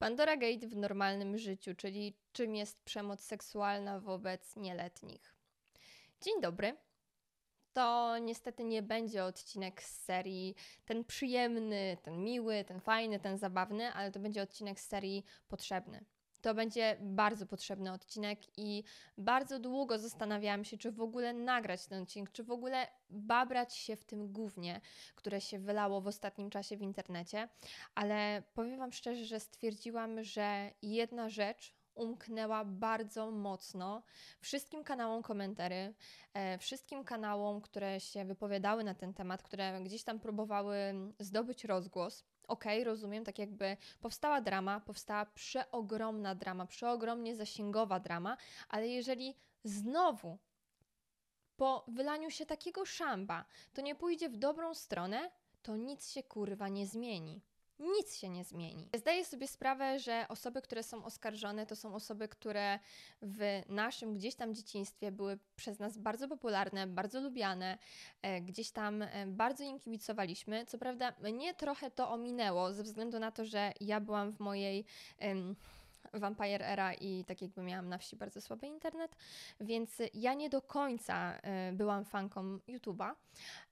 Pandora Gate w normalnym życiu, czyli czym jest przemoc seksualna wobec nieletnich. Dzień dobry. To niestety nie będzie odcinek z serii ten przyjemny, ten miły, ten fajny, ten zabawny, ale to będzie odcinek z serii potrzebny. To będzie bardzo potrzebny odcinek i bardzo długo zastanawiałam się, czy w ogóle nagrać ten odcinek, czy w ogóle babrać się w tym głównie, które się wylało w ostatnim czasie w internecie, ale powiem Wam szczerze, że stwierdziłam, że jedna rzecz umknęła bardzo mocno wszystkim kanałom komentary, e, wszystkim kanałom, które się wypowiadały na ten temat, które gdzieś tam próbowały zdobyć rozgłos. Okej, okay, rozumiem, tak jakby powstała drama, powstała przeogromna drama, przeogromnie zasięgowa drama, ale jeżeli znowu po wylaniu się takiego szamba to nie pójdzie w dobrą stronę, to nic się kurwa nie zmieni nic się nie zmieni. Zdaję sobie sprawę, że osoby, które są oskarżone, to są osoby, które w naszym gdzieś tam dzieciństwie były przez nas bardzo popularne, bardzo lubiane, e, gdzieś tam e, bardzo im kibicowaliśmy. Co prawda, mnie trochę to ominęło ze względu na to, że ja byłam w mojej. Vampire Era i tak jakby miałam na wsi bardzo słaby internet, więc ja nie do końca e, byłam fanką YouTube'a,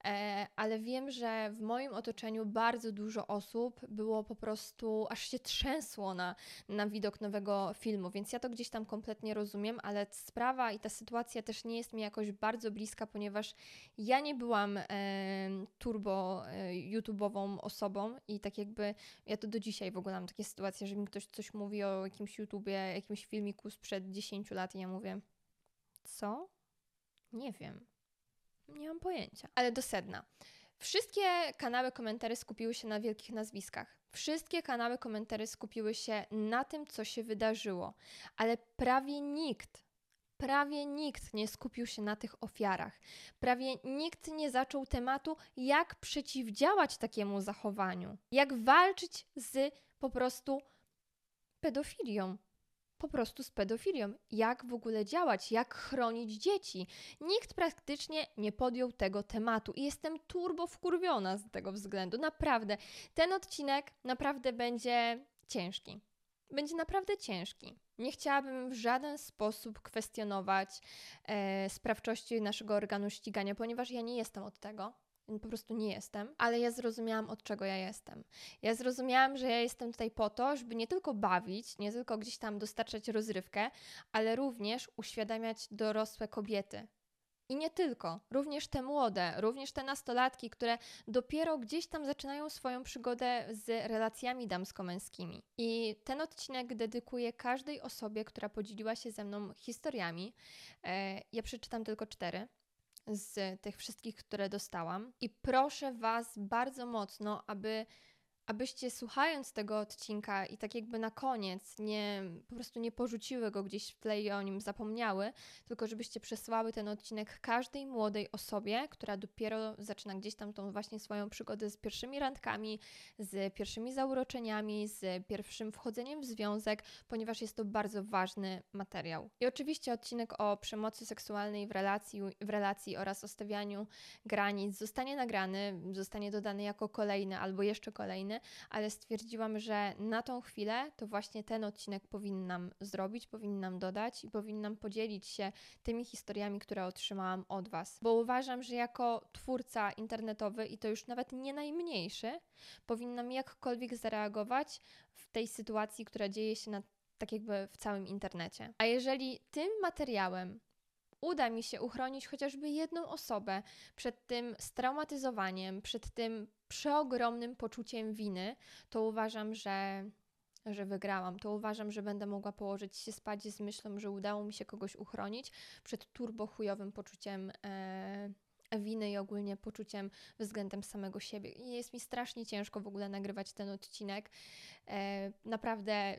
e, ale wiem, że w moim otoczeniu bardzo dużo osób było po prostu, aż się trzęsło na, na widok nowego filmu, więc ja to gdzieś tam kompletnie rozumiem, ale sprawa i ta sytuacja też nie jest mi jakoś bardzo bliska, ponieważ ja nie byłam e, turbo YouTube'ową osobą i tak jakby ja to do dzisiaj w ogóle mam takie sytuacje, że mi ktoś coś mówi o jakimś jakimś YouTubie, jakimś filmiku sprzed 10 lat i ja mówię, co? Nie wiem. Nie mam pojęcia. Ale do sedna. Wszystkie kanały komentarzy skupiły się na wielkich nazwiskach. Wszystkie kanały komentarzy skupiły się na tym, co się wydarzyło, ale prawie nikt, prawie nikt nie skupił się na tych ofiarach. Prawie nikt nie zaczął tematu, jak przeciwdziałać takiemu zachowaniu, jak walczyć z po prostu pedofilią. Po prostu z pedofilią. Jak w ogóle działać, jak chronić dzieci. Nikt praktycznie nie podjął tego tematu i jestem turbo wkurwiona z tego względu. Naprawdę. Ten odcinek naprawdę będzie ciężki. Będzie naprawdę ciężki. Nie chciałabym w żaden sposób kwestionować e, sprawczości naszego organu ścigania, ponieważ ja nie jestem od tego po prostu nie jestem, ale ja zrozumiałam, od czego ja jestem. Ja zrozumiałam, że ja jestem tutaj po to, żeby nie tylko bawić, nie tylko gdzieś tam dostarczać rozrywkę, ale również uświadamiać dorosłe kobiety. I nie tylko, również te młode, również te nastolatki, które dopiero gdzieś tam zaczynają swoją przygodę z relacjami damsko-męskimi. I ten odcinek dedykuję każdej osobie, która podzieliła się ze mną historiami. E, ja przeczytam tylko cztery z tych wszystkich, które dostałam. I proszę Was bardzo mocno, aby abyście słuchając tego odcinka i tak jakby na koniec nie, po prostu nie porzuciły go gdzieś w tle i o nim zapomniały, tylko żebyście przesłały ten odcinek każdej młodej osobie, która dopiero zaczyna gdzieś tam tą właśnie swoją przygodę z pierwszymi randkami, z pierwszymi zauroczeniami, z pierwszym wchodzeniem w związek, ponieważ jest to bardzo ważny materiał. I oczywiście odcinek o przemocy seksualnej w relacji, w relacji oraz o stawianiu granic zostanie nagrany, zostanie dodany jako kolejny albo jeszcze kolejny, ale stwierdziłam, że na tą chwilę to właśnie ten odcinek powinnam zrobić, powinnam dodać i powinnam podzielić się tymi historiami, które otrzymałam od Was. Bo uważam, że jako twórca internetowy i to już nawet nie najmniejszy, powinnam jakkolwiek zareagować w tej sytuacji, która dzieje się na tak jakby w całym internecie. A jeżeli tym materiałem uda mi się uchronić chociażby jedną osobę przed tym straumatyzowaniem, przed tym przeogromnym poczuciem winy, to uważam, że, że wygrałam. To uważam, że będę mogła położyć się spać z myślą, że udało mi się kogoś uchronić przed turbochujowym poczuciem. E, winy i ogólnie poczuciem względem samego siebie. Jest mi strasznie ciężko w ogóle nagrywać ten odcinek. E, naprawdę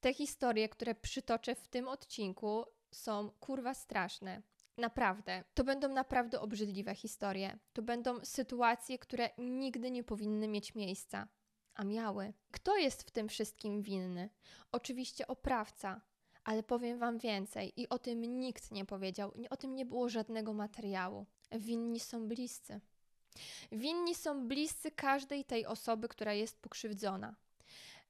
te historie, które przytoczę w tym odcinku, są kurwa straszne. Naprawdę. To będą naprawdę obrzydliwe historie. To będą sytuacje, które nigdy nie powinny mieć miejsca. A miały. Kto jest w tym wszystkim winny? Oczywiście oprawca. Ale powiem Wam więcej i o tym nikt nie powiedział, o tym nie było żadnego materiału. Winni są bliscy. Winni są bliscy każdej tej osoby, która jest pokrzywdzona.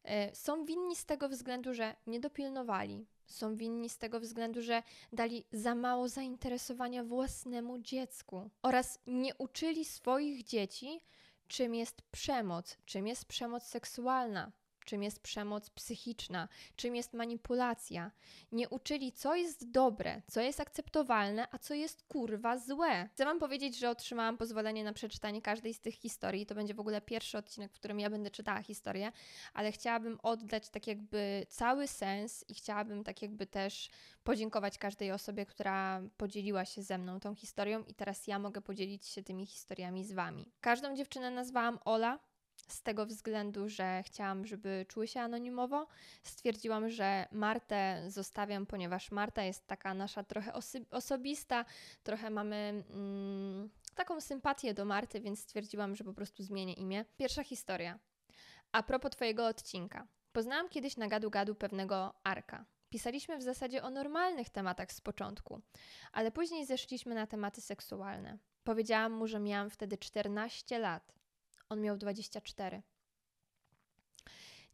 E, są winni z tego względu, że nie dopilnowali. Są winni z tego względu, że dali za mało zainteresowania własnemu dziecku oraz nie uczyli swoich dzieci, czym jest przemoc, czym jest przemoc seksualna, czym jest przemoc psychiczna, czym jest manipulacja. Nie uczyli, co jest dobre, co jest akceptowalne, a co jest kurwa złe. Chcę Wam powiedzieć, że otrzymałam pozwolenie na przeczytanie każdej z tych historii. To będzie w ogóle pierwszy odcinek, w którym ja będę czytała historię, ale chciałabym oddać tak jakby cały sens i chciałabym tak jakby też podziękować każdej osobie, która podzieliła się ze mną tą historią i teraz ja mogę podzielić się tymi historiami z Wami. Każdą dziewczynę nazwałam Ola, z tego względu, że chciałam, żeby czuły się anonimowo. Stwierdziłam, że Martę zostawiam, ponieważ Marta jest taka nasza trochę osobista, trochę mamy mm, taką sympatię do Marty, więc stwierdziłam, że po prostu zmienię imię. Pierwsza historia. A propos Twojego odcinka. Poznałam kiedyś na gadu gadu pewnego Arka. Pisaliśmy w zasadzie o normalnych tematach z początku, ale później zeszliśmy na tematy seksualne. Powiedziałam mu, że miałam wtedy 14 lat on miał 24.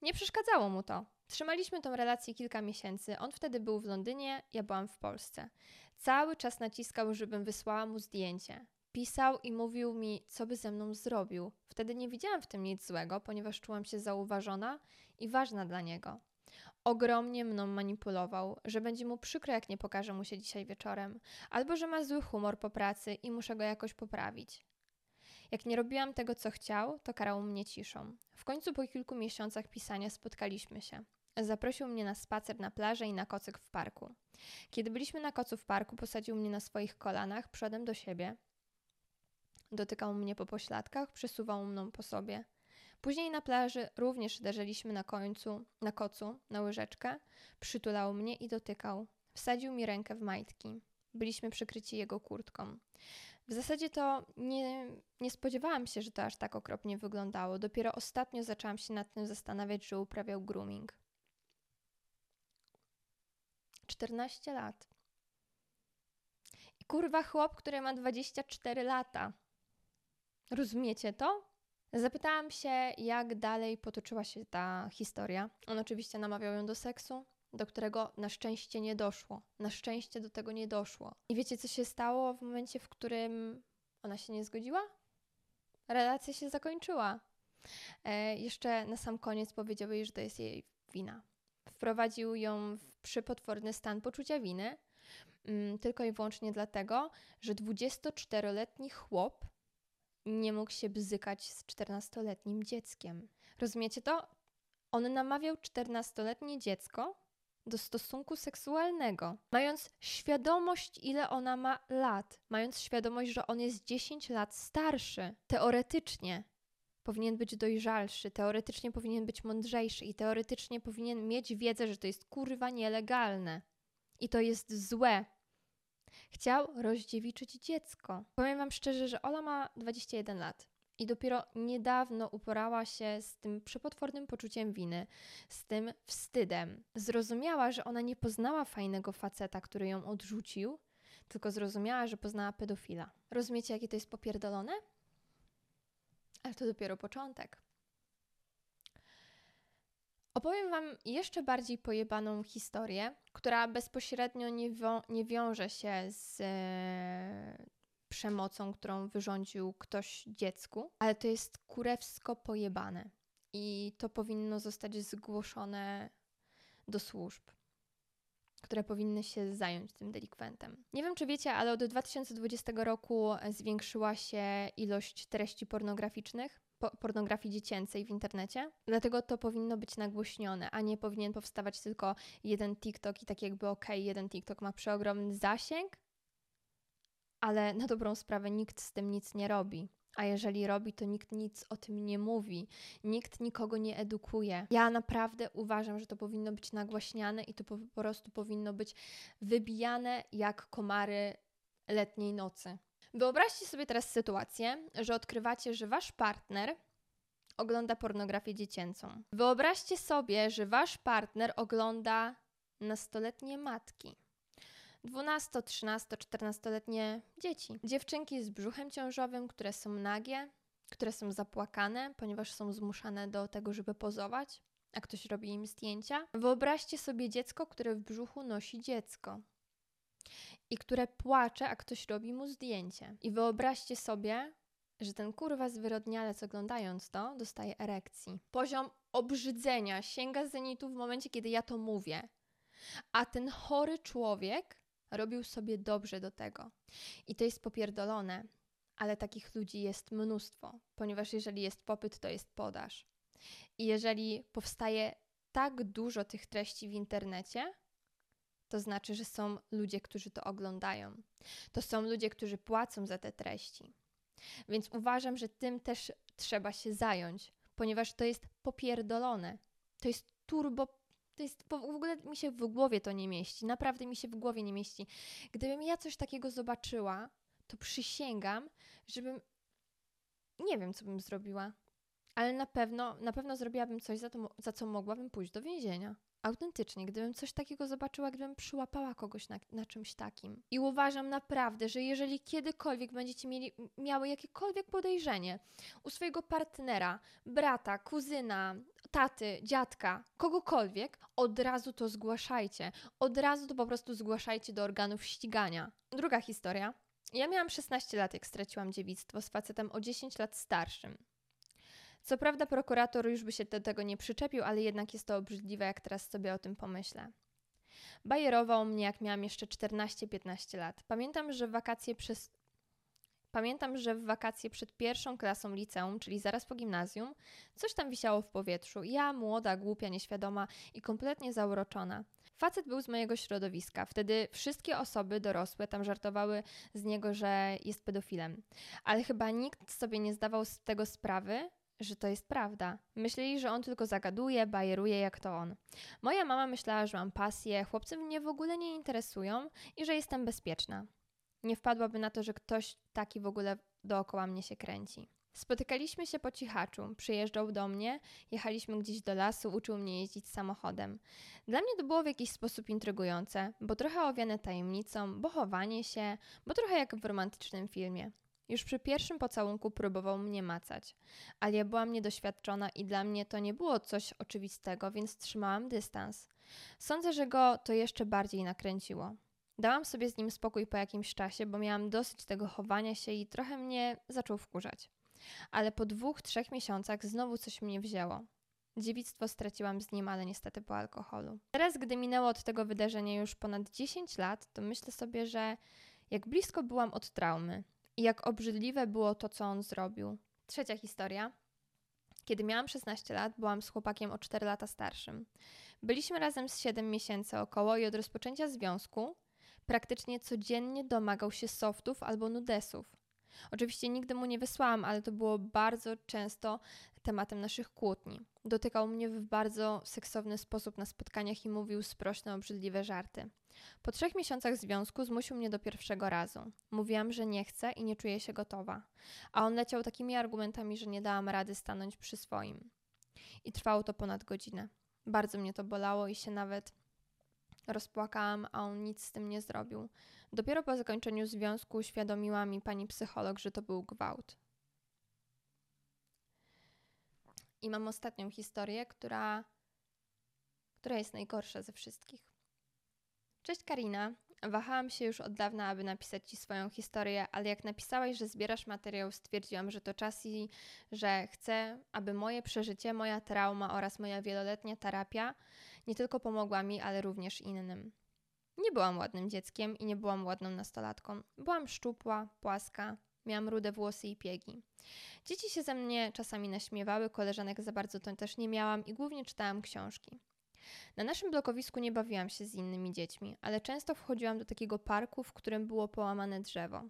Nie przeszkadzało mu to. Trzymaliśmy tą relację kilka miesięcy. On wtedy był w Londynie, ja byłam w Polsce. Cały czas naciskał, żebym wysłała mu zdjęcie. Pisał i mówił mi, co by ze mną zrobił. Wtedy nie widziałam w tym nic złego, ponieważ czułam się zauważona i ważna dla niego. Ogromnie mną manipulował, że będzie mu przykro, jak nie pokażę mu się dzisiaj wieczorem, albo że ma zły humor po pracy i muszę go jakoś poprawić. Jak nie robiłam tego, co chciał, to karał mnie ciszą. W końcu po kilku miesiącach pisania spotkaliśmy się. Zaprosił mnie na spacer na plażę i na kocyk w parku. Kiedy byliśmy na kocu w parku, posadził mnie na swoich kolanach przodem do siebie. Dotykał mnie po pośladkach, przesuwał mną po sobie. Później na plaży również leżeliśmy na końcu, na kocu, na łyżeczkę. Przytulał mnie i dotykał. Wsadził mi rękę w majtki. Byliśmy przykryci jego kurtką. W zasadzie to nie, nie spodziewałam się, że to aż tak okropnie wyglądało. Dopiero ostatnio zaczęłam się nad tym zastanawiać, że uprawiał grooming. 14 lat. I kurwa chłop, który ma 24 lata. Rozumiecie to? Zapytałam się, jak dalej potoczyła się ta historia. On oczywiście namawiał ją do seksu, do którego na szczęście nie doszło. Na szczęście do tego nie doszło. I wiecie, co się stało w momencie, w którym ona się nie zgodziła? Relacja się zakończyła. E, jeszcze na sam koniec powiedział jej, że to jest jej wina. Wprowadził ją w przypotworny stan poczucia winy, mm, tylko i wyłącznie dlatego, że 24-letni chłop nie mógł się bzykać z 14-letnim dzieckiem. Rozumiecie to? On namawiał 14-letnie dziecko do stosunku seksualnego, mając świadomość, ile ona ma lat, mając świadomość, że on jest 10 lat starszy, teoretycznie powinien być dojrzalszy, teoretycznie powinien być mądrzejszy i teoretycznie powinien mieć wiedzę, że to jest kurwa nielegalne i to jest złe. Chciał rozdziewiczyć dziecko. Powiem Wam szczerze, że Ola ma 21 lat i dopiero niedawno uporała się z tym przepotwornym poczuciem winy, z tym wstydem. Zrozumiała, że ona nie poznała fajnego faceta, który ją odrzucił, tylko zrozumiała, że poznała pedofila. Rozumiecie, jakie to jest popierdolone? Ale to dopiero początek. Opowiem Wam jeszcze bardziej pojebaną historię, która bezpośrednio nie, nie wiąże się z przemocą, którą wyrządził ktoś dziecku, ale to jest kurewsko pojebane i to powinno zostać zgłoszone do służb które powinny się zająć tym delikwentem. Nie wiem, czy wiecie, ale od 2020 roku zwiększyła się ilość treści pornograficznych, po pornografii dziecięcej w internecie. Dlatego to powinno być nagłośnione, a nie powinien powstawać tylko jeden TikTok i tak jakby okej, okay, jeden TikTok ma przeogromny zasięg, ale na dobrą sprawę nikt z tym nic nie robi. A jeżeli robi, to nikt nic o tym nie mówi, nikt nikogo nie edukuje. Ja naprawdę uważam, że to powinno być nagłaśniane i to po, po prostu powinno być wybijane jak komary letniej nocy. Wyobraźcie sobie teraz sytuację, że odkrywacie, że wasz partner ogląda pornografię dziecięcą. Wyobraźcie sobie, że wasz partner ogląda nastoletnie matki. 12, 13, 14-letnie dzieci. Dziewczynki z brzuchem ciążowym, które są nagie, które są zapłakane, ponieważ są zmuszane do tego, żeby pozować. a ktoś robi im zdjęcia. Wyobraźcie sobie dziecko, które w brzuchu nosi dziecko i które płacze, a ktoś robi mu zdjęcie. I wyobraźcie sobie, że ten kurwa zwyrodnialec oglądając to dostaje erekcji. Poziom obrzydzenia sięga zenitu w momencie, kiedy ja to mówię. A ten chory człowiek robił sobie dobrze do tego. I to jest popierdolone, ale takich ludzi jest mnóstwo, ponieważ jeżeli jest popyt, to jest podaż. I jeżeli powstaje tak dużo tych treści w internecie, to znaczy, że są ludzie, którzy to oglądają. To są ludzie, którzy płacą za te treści. Więc uważam, że tym też trzeba się zająć, ponieważ to jest popierdolone. To jest turbo. To jest, w ogóle mi się w głowie to nie mieści. Naprawdę mi się w głowie nie mieści. Gdybym ja coś takiego zobaczyła, to przysięgam, żebym. Nie wiem, co bym zrobiła, ale na pewno, na pewno zrobiłabym coś, za, to, za co mogłabym pójść do więzienia. Autentycznie, gdybym coś takiego zobaczyła, gdybym przyłapała kogoś na, na, czymś takim. I uważam naprawdę, że jeżeli kiedykolwiek będziecie mieli, miały jakiekolwiek podejrzenie u swojego partnera, brata, kuzyna, taty, dziadka, kogokolwiek, od razu to zgłaszajcie. Od razu to po prostu zgłaszajcie do organów ścigania. Druga historia. Ja miałam 16 lat, jak straciłam dziewictwo z facetem o 10 lat starszym. Co prawda prokurator już by się do tego nie przyczepił, ale jednak jest to obrzydliwe, jak teraz sobie o tym pomyślę. Bajerował mnie, jak miałam jeszcze 14-15 lat. Pamiętam, że w wakacje przez... Pamiętam, że w wakacje przed pierwszą klasą liceum, czyli zaraz po gimnazjum, coś tam wisiało w powietrzu. Ja, młoda, głupia, nieświadoma i kompletnie zauroczona. Facet był z mojego środowiska. Wtedy wszystkie osoby dorosłe tam żartowały z niego, że jest pedofilem. Ale chyba nikt sobie nie zdawał z tego sprawy, że to jest prawda. Myśleli, że on tylko zagaduje, bajeruje jak to on. Moja mama myślała, że mam pasję, chłopcy mnie w ogóle nie interesują i że jestem bezpieczna. Nie wpadłaby na to, że ktoś taki w ogóle dookoła mnie się kręci. Spotykaliśmy się po cichaczu, przyjeżdżał do mnie, jechaliśmy gdzieś do lasu, uczył mnie jeździć samochodem. Dla mnie to było w jakiś sposób intrygujące, bo trochę owiane tajemnicą, bo chowanie się, bo trochę jak w romantycznym filmie. Już przy pierwszym pocałunku próbował mnie macać, ale ja byłam niedoświadczona i dla mnie to nie było coś oczywistego, więc trzymałam dystans. Sądzę, że go to jeszcze bardziej nakręciło. Dałam sobie z nim spokój po jakimś czasie, bo miałam dosyć tego chowania się i trochę mnie zaczął wkurzać. Ale po dwóch, trzech miesiącach znowu coś mnie wzięło. Dziewictwo straciłam z nim, ale niestety po alkoholu. Teraz, gdy minęło od tego wydarzenia już ponad 10 lat, to myślę sobie, że jak blisko byłam od traumy i jak obrzydliwe było to, co on zrobił. Trzecia historia. Kiedy miałam 16 lat, byłam z chłopakiem o 4 lata starszym. Byliśmy razem z 7 miesięcy około i od rozpoczęcia związku praktycznie codziennie domagał się softów albo nudesów. Oczywiście nigdy mu nie wysłałam, ale to było bardzo często tematem naszych kłótni. Dotykał mnie w bardzo seksowny sposób na spotkaniach i mówił sprośne, obrzydliwe żarty. Po trzech miesiącach związku zmusił mnie do pierwszego razu. Mówiłam, że nie chcę i nie czuję się gotowa, a on leciał takimi argumentami, że nie dałam rady stanąć przy swoim. I trwało to ponad godzinę. Bardzo mnie to bolało i się nawet rozpłakałam, a on nic z tym nie zrobił. Dopiero po zakończeniu związku uświadomiła mi pani psycholog, że to był gwałt. I mam ostatnią historię, która, która jest najgorsza ze wszystkich. Cześć Karina. Wahałam się już od dawna, aby napisać Ci swoją historię, ale jak napisałaś, że zbierasz materiał, stwierdziłam, że to czas i że chcę, aby moje przeżycie, moja trauma oraz moja wieloletnia terapia nie tylko pomogła mi, ale również innym. Nie byłam ładnym dzieckiem i nie byłam ładną nastolatką. Byłam szczupła, płaska, miałam rude włosy i piegi. Dzieci się ze mnie czasami naśmiewały, koleżanek za bardzo to też nie miałam i głównie czytałam książki. Na naszym blokowisku nie bawiłam się z innymi dziećmi, ale często wchodziłam do takiego parku, w którym było połamane drzewo.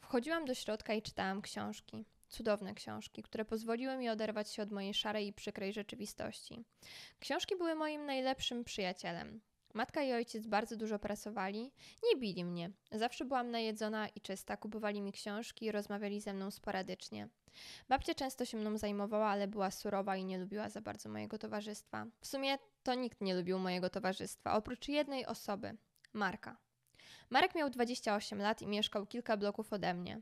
Wchodziłam do środka i czytałam książki. Cudowne książki, które pozwoliły mi oderwać się od mojej szarej i przykrej rzeczywistości. Książki były moim najlepszym przyjacielem. Matka i ojciec bardzo dużo pracowali, nie bili mnie. Zawsze byłam najedzona i czysta, kupowali mi książki i rozmawiali ze mną sporadycznie. Babcia często się mną zajmowała, ale była surowa i nie lubiła za bardzo mojego towarzystwa. W sumie to nikt nie lubił mojego towarzystwa, oprócz jednej osoby Marka. Marek miał 28 lat i mieszkał kilka bloków ode mnie.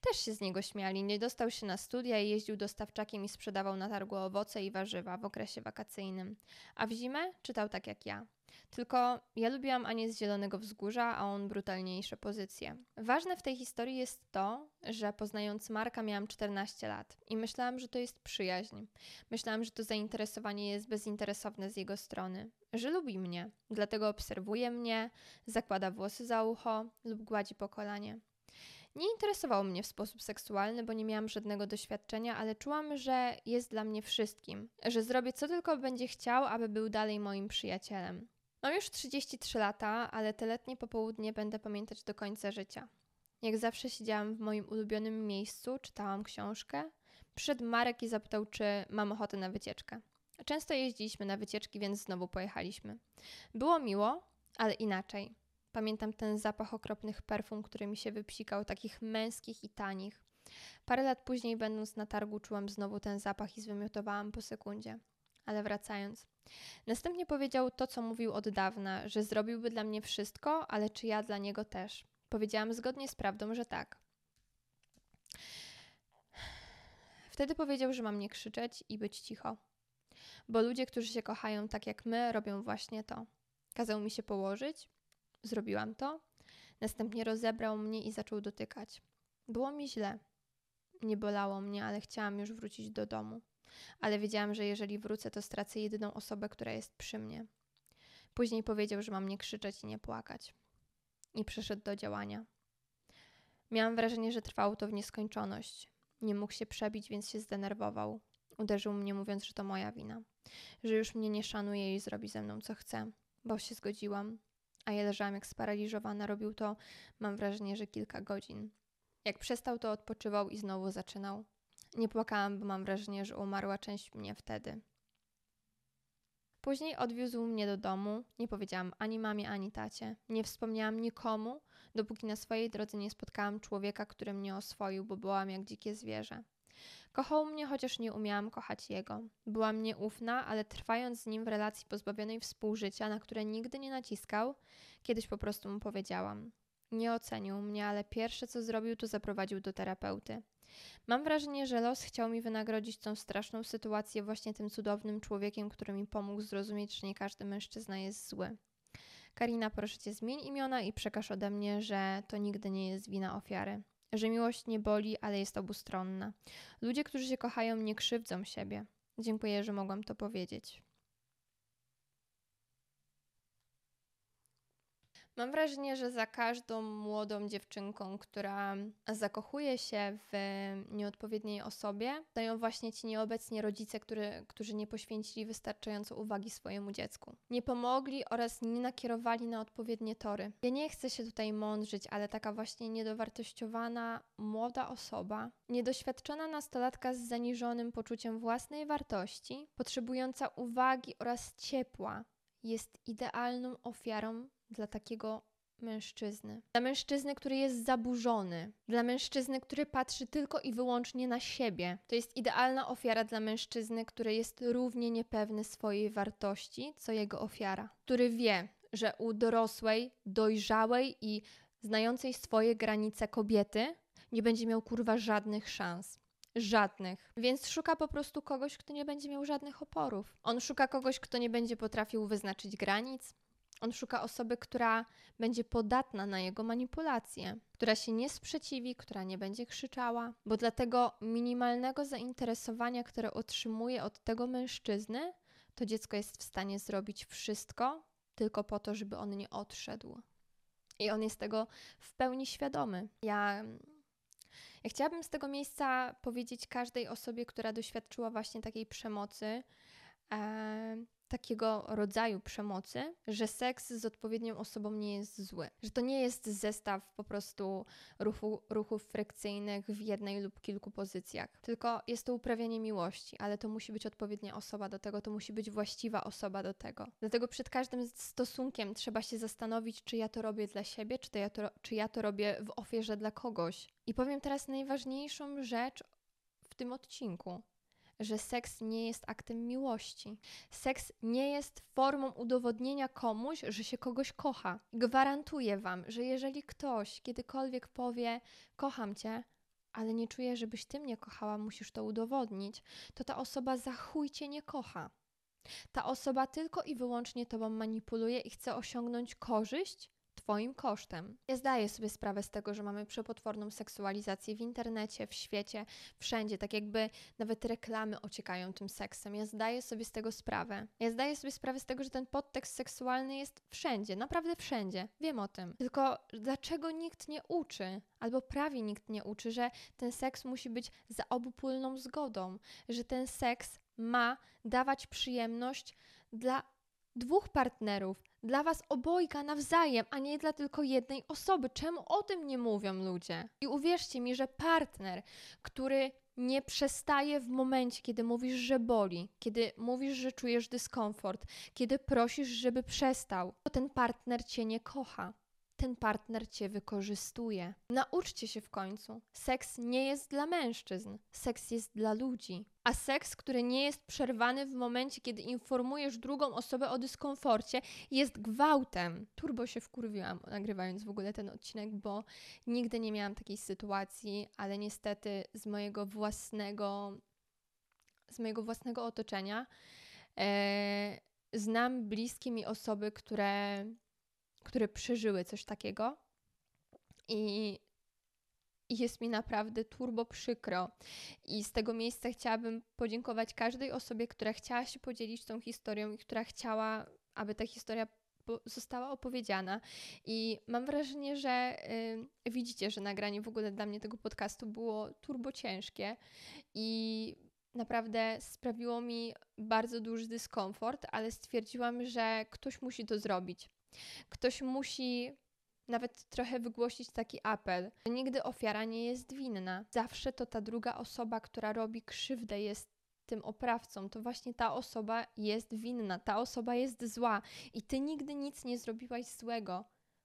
Też się z niego śmiali. Nie dostał się na studia i jeździł dostawczakiem i sprzedawał na targu owoce i warzywa w okresie wakacyjnym. A w zimę czytał tak jak ja. Tylko ja lubiłam Anię z Zielonego Wzgórza, a on brutalniejsze pozycje. Ważne w tej historii jest to, że poznając Marka miałam 14 lat i myślałam, że to jest przyjaźń. Myślałam, że to zainteresowanie jest bezinteresowne z jego strony, że lubi mnie, dlatego obserwuje mnie, zakłada włosy za ucho lub gładzi po kolanie. Nie interesował mnie w sposób seksualny, bo nie miałam żadnego doświadczenia, ale czułam, że jest dla mnie wszystkim, że zrobię co tylko będzie chciał, aby był dalej moim przyjacielem. Mam już 33 lata, ale te letnie popołudnie będę pamiętać do końca życia. Jak zawsze siedziałam w moim ulubionym miejscu, czytałam książkę. Przyszedł Marek i zapytał, czy mam ochotę na wycieczkę. Często jeździliśmy na wycieczki, więc znowu pojechaliśmy. Było miło, ale inaczej. Pamiętam ten zapach okropnych perfum, który mi się wypsikał, takich męskich i tanich. Parę lat później, będąc na targu, czułam znowu ten zapach i zwymiotowałam po sekundzie. Ale wracając. Następnie powiedział to, co mówił od dawna, że zrobiłby dla mnie wszystko, ale czy ja dla niego też. Powiedziałam zgodnie z prawdą, że tak. Wtedy powiedział, że mam nie krzyczeć i być cicho. Bo ludzie, którzy się kochają tak jak my, robią właśnie to. Kazał mi się położyć, zrobiłam to. Następnie rozebrał mnie i zaczął dotykać. Było mi źle. Nie bolało mnie, ale chciałam już wrócić do domu ale wiedziałam, że jeżeli wrócę, to stracę jedyną osobę, która jest przy mnie. Później powiedział, że mam nie krzyczeć i nie płakać. I przeszedł do działania. Miałam wrażenie, że trwało to w nieskończoność. Nie mógł się przebić, więc się zdenerwował. Uderzył mnie, mówiąc, że to moja wina, że już mnie nie szanuje i zrobi ze mną co chce, bo się zgodziłam. A ja leżałam jak sparaliżowana, robił to, mam wrażenie, że kilka godzin. Jak przestał, to odpoczywał i znowu zaczynał. Nie płakałam, bo mam wrażenie, że umarła część mnie wtedy. Później odwiózł mnie do domu. Nie powiedziałam ani mamie, ani tacie. Nie wspomniałam nikomu, dopóki na swojej drodze nie spotkałam człowieka, który mnie oswoił, bo byłam jak dzikie zwierzę. Kochał mnie, chociaż nie umiałam kochać jego. Byłam nieufna, ale trwając z nim w relacji pozbawionej współżycia, na które nigdy nie naciskał, kiedyś po prostu mu powiedziałam. Nie ocenił mnie, ale pierwsze co zrobił, to zaprowadził do terapeuty. Mam wrażenie, że los chciał mi wynagrodzić tą straszną sytuację właśnie tym cudownym człowiekiem, który mi pomógł zrozumieć, że nie każdy mężczyzna jest zły. Karina, proszę cię, zmień imiona i przekaż ode mnie, że to nigdy nie jest wina ofiary. Że miłość nie boli, ale jest obustronna. Ludzie, którzy się kochają, nie krzywdzą siebie. Dziękuję, że mogłam to powiedzieć. Mam wrażenie, że za każdą młodą dziewczynką, która zakochuje się w nieodpowiedniej osobie, dają właśnie ci nieobecni rodzice, który, którzy nie poświęcili wystarczająco uwagi swojemu dziecku. Nie pomogli oraz nie nakierowali na odpowiednie tory. Ja nie chcę się tutaj mądrzyć, ale taka właśnie niedowartościowana młoda osoba, niedoświadczona nastolatka z zaniżonym poczuciem własnej wartości, potrzebująca uwagi oraz ciepła, jest idealną ofiarą dla takiego mężczyzny. Dla mężczyzny, który jest zaburzony, dla mężczyzny, który patrzy tylko i wyłącznie na siebie. To jest idealna ofiara dla mężczyzny, który jest równie niepewny swojej wartości, co jego ofiara. Który wie, że u dorosłej, dojrzałej i znającej swoje granice kobiety nie będzie miał kurwa żadnych szans. Żadnych. Więc szuka po prostu kogoś, kto nie będzie miał żadnych oporów. On szuka kogoś, kto nie będzie potrafił wyznaczyć granic, on szuka osoby, która będzie podatna na jego manipulacje, która się nie sprzeciwi, która nie będzie krzyczała, bo dla tego minimalnego zainteresowania, które otrzymuje od tego mężczyzny, to dziecko jest w stanie zrobić wszystko tylko po to, żeby on nie odszedł. I on jest tego w pełni świadomy. Ja, ja chciałabym z tego miejsca powiedzieć każdej osobie, która doświadczyła właśnie takiej przemocy, e, takiego rodzaju przemocy, że seks z odpowiednią osobą nie jest zły. Że to nie jest zestaw po prostu ruchu, ruchów frykcyjnych w jednej lub kilku pozycjach, tylko jest to uprawianie miłości, ale to musi być odpowiednia osoba do tego, to musi być właściwa osoba do tego. Dlatego przed każdym stosunkiem trzeba się zastanowić, czy ja to robię dla siebie, czy, to ja, to, czy ja to robię w ofierze dla kogoś. I powiem teraz najważniejszą rzecz w tym odcinku że seks nie jest aktem miłości. Seks nie jest formą udowodnienia komuś, że się kogoś kocha. Gwarantuję Wam, że jeżeli ktoś kiedykolwiek powie: Kocham Cię, ale nie czuję, żebyś ty mnie kochała, musisz to udowodnić, to ta osoba za chuj cię nie kocha. Ta osoba tylko i wyłącznie tobą manipuluje i chce osiągnąć korzyść Twoim kosztem. Ja zdaję sobie sprawę z tego, że mamy przepotworną seksualizację w internecie, w świecie, wszędzie, tak jakby nawet reklamy ociekają tym seksem. Ja zdaję sobie z tego sprawę. Ja zdaję sobie sprawę z tego, że ten podtekst seksualny jest wszędzie, naprawdę wszędzie. Wiem o tym. Tylko dlaczego nikt nie uczy, albo prawie nikt nie uczy, że ten seks musi być za obopólną zgodą, że ten seks ma dawać przyjemność dla dwóch partnerów, dla was obojga nawzajem, a nie dla tylko jednej osoby. Czemu o tym nie mówią ludzie? I uwierzcie mi, że partner, który nie przestaje w momencie, kiedy mówisz, że boli, kiedy mówisz, że czujesz dyskomfort, kiedy prosisz, żeby przestał, to ten partner cię nie kocha ten partner cię wykorzystuje. Nauczcie się w końcu. Seks nie jest dla mężczyzn, seks jest dla ludzi. A seks, który nie jest przerwany w momencie, kiedy informujesz drugą osobę o dyskomforcie, jest gwałtem. Turbo się wkurwiłam, nagrywając w ogóle ten odcinek, bo nigdy nie miałam takiej sytuacji, ale niestety z mojego własnego, z mojego własnego otoczenia e, znam bliskie mi osoby, które które przeżyły coś takiego. I jest mi naprawdę turbo przykro. I z tego miejsca chciałabym podziękować każdej osobie, która chciała się podzielić tą historią i która chciała, aby ta historia została opowiedziana. I mam wrażenie, że y, widzicie, że nagranie w ogóle dla mnie tego podcastu było turbo ciężkie i naprawdę sprawiło mi bardzo duży dyskomfort, ale stwierdziłam, że ktoś musi to zrobić. Ktoś musi nawet trochę wygłosić taki apel. Nigdy ofiara nie jest winna. Zawsze to ta druga osoba, która robi krzywdę, jest tym oprawcą. To właśnie ta osoba jest winna, ta osoba jest zła i ty nigdy nic nie zrobiłaś złego,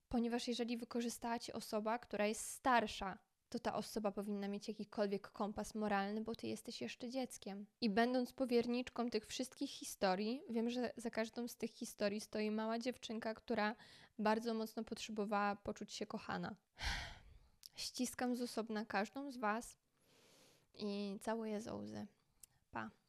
ponieważ jeżeli wykorzystała cię osoba, która jest starsza, to ta osoba powinna mieć jakikolwiek kompas moralny, bo ty jesteś jeszcze dzieckiem. I będąc powierniczką tych wszystkich historii, wiem, że za każdą z tych historii stoi mała dziewczynka, która bardzo mocno potrzebowała poczuć się kochana. Ściskam z osobna każdą z Was i całuję z łzy. Pa.